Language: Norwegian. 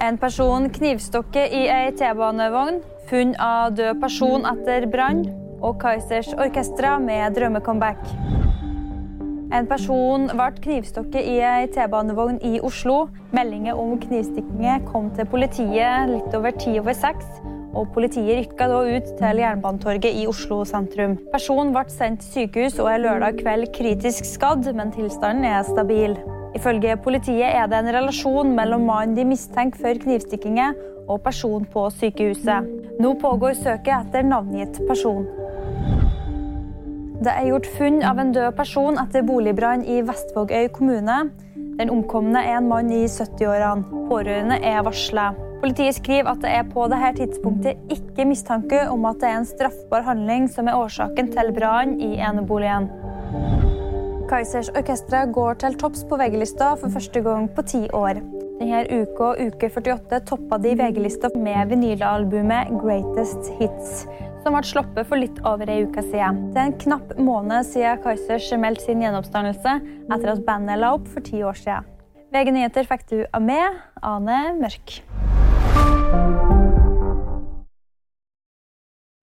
En person knivstukket i ei T-banevogn. Funn av død person etter brann. Og Kaizers Orkestra med drømmecomeback. En person ble knivstukket i ei T-banevogn i Oslo. Meldinger om knivstikkinger kom til politiet litt over ti over seks. Og politiet rykka da ut til Jernbanetorget i Oslo sentrum. Personen ble sendt til sykehus og er lørdag kveld kritisk skadd, men tilstanden er stabil. Ifølge politiet er det en relasjon mellom mannen de mistenker for knivstikkinger, og personen på sykehuset. Nå pågår søket etter navngitt person. Det er gjort funn av en død person etter boligbrann i Vestvågøy kommune. Den omkomne er en mann i 70-årene. Pårørende er varsla. Politiet skriver at det er på dette tidspunktet ikke mistanke om at det er en straffbar handling som er årsaken til brannen i eneboligen. Kaizers Orkestra går til topps på VG-lista for første gang på ti år. Denne uka, uke 48, toppa de VG-lista med vinylalbumet Greatest Hits, som ble sluppet for litt over ei uke siden. Det er en knapp måned siden Kaizers meldte sin gjenoppstandelse etter at bandet la opp for ti år siden. VG Nyheter fikk du av meg, Ane Mørk.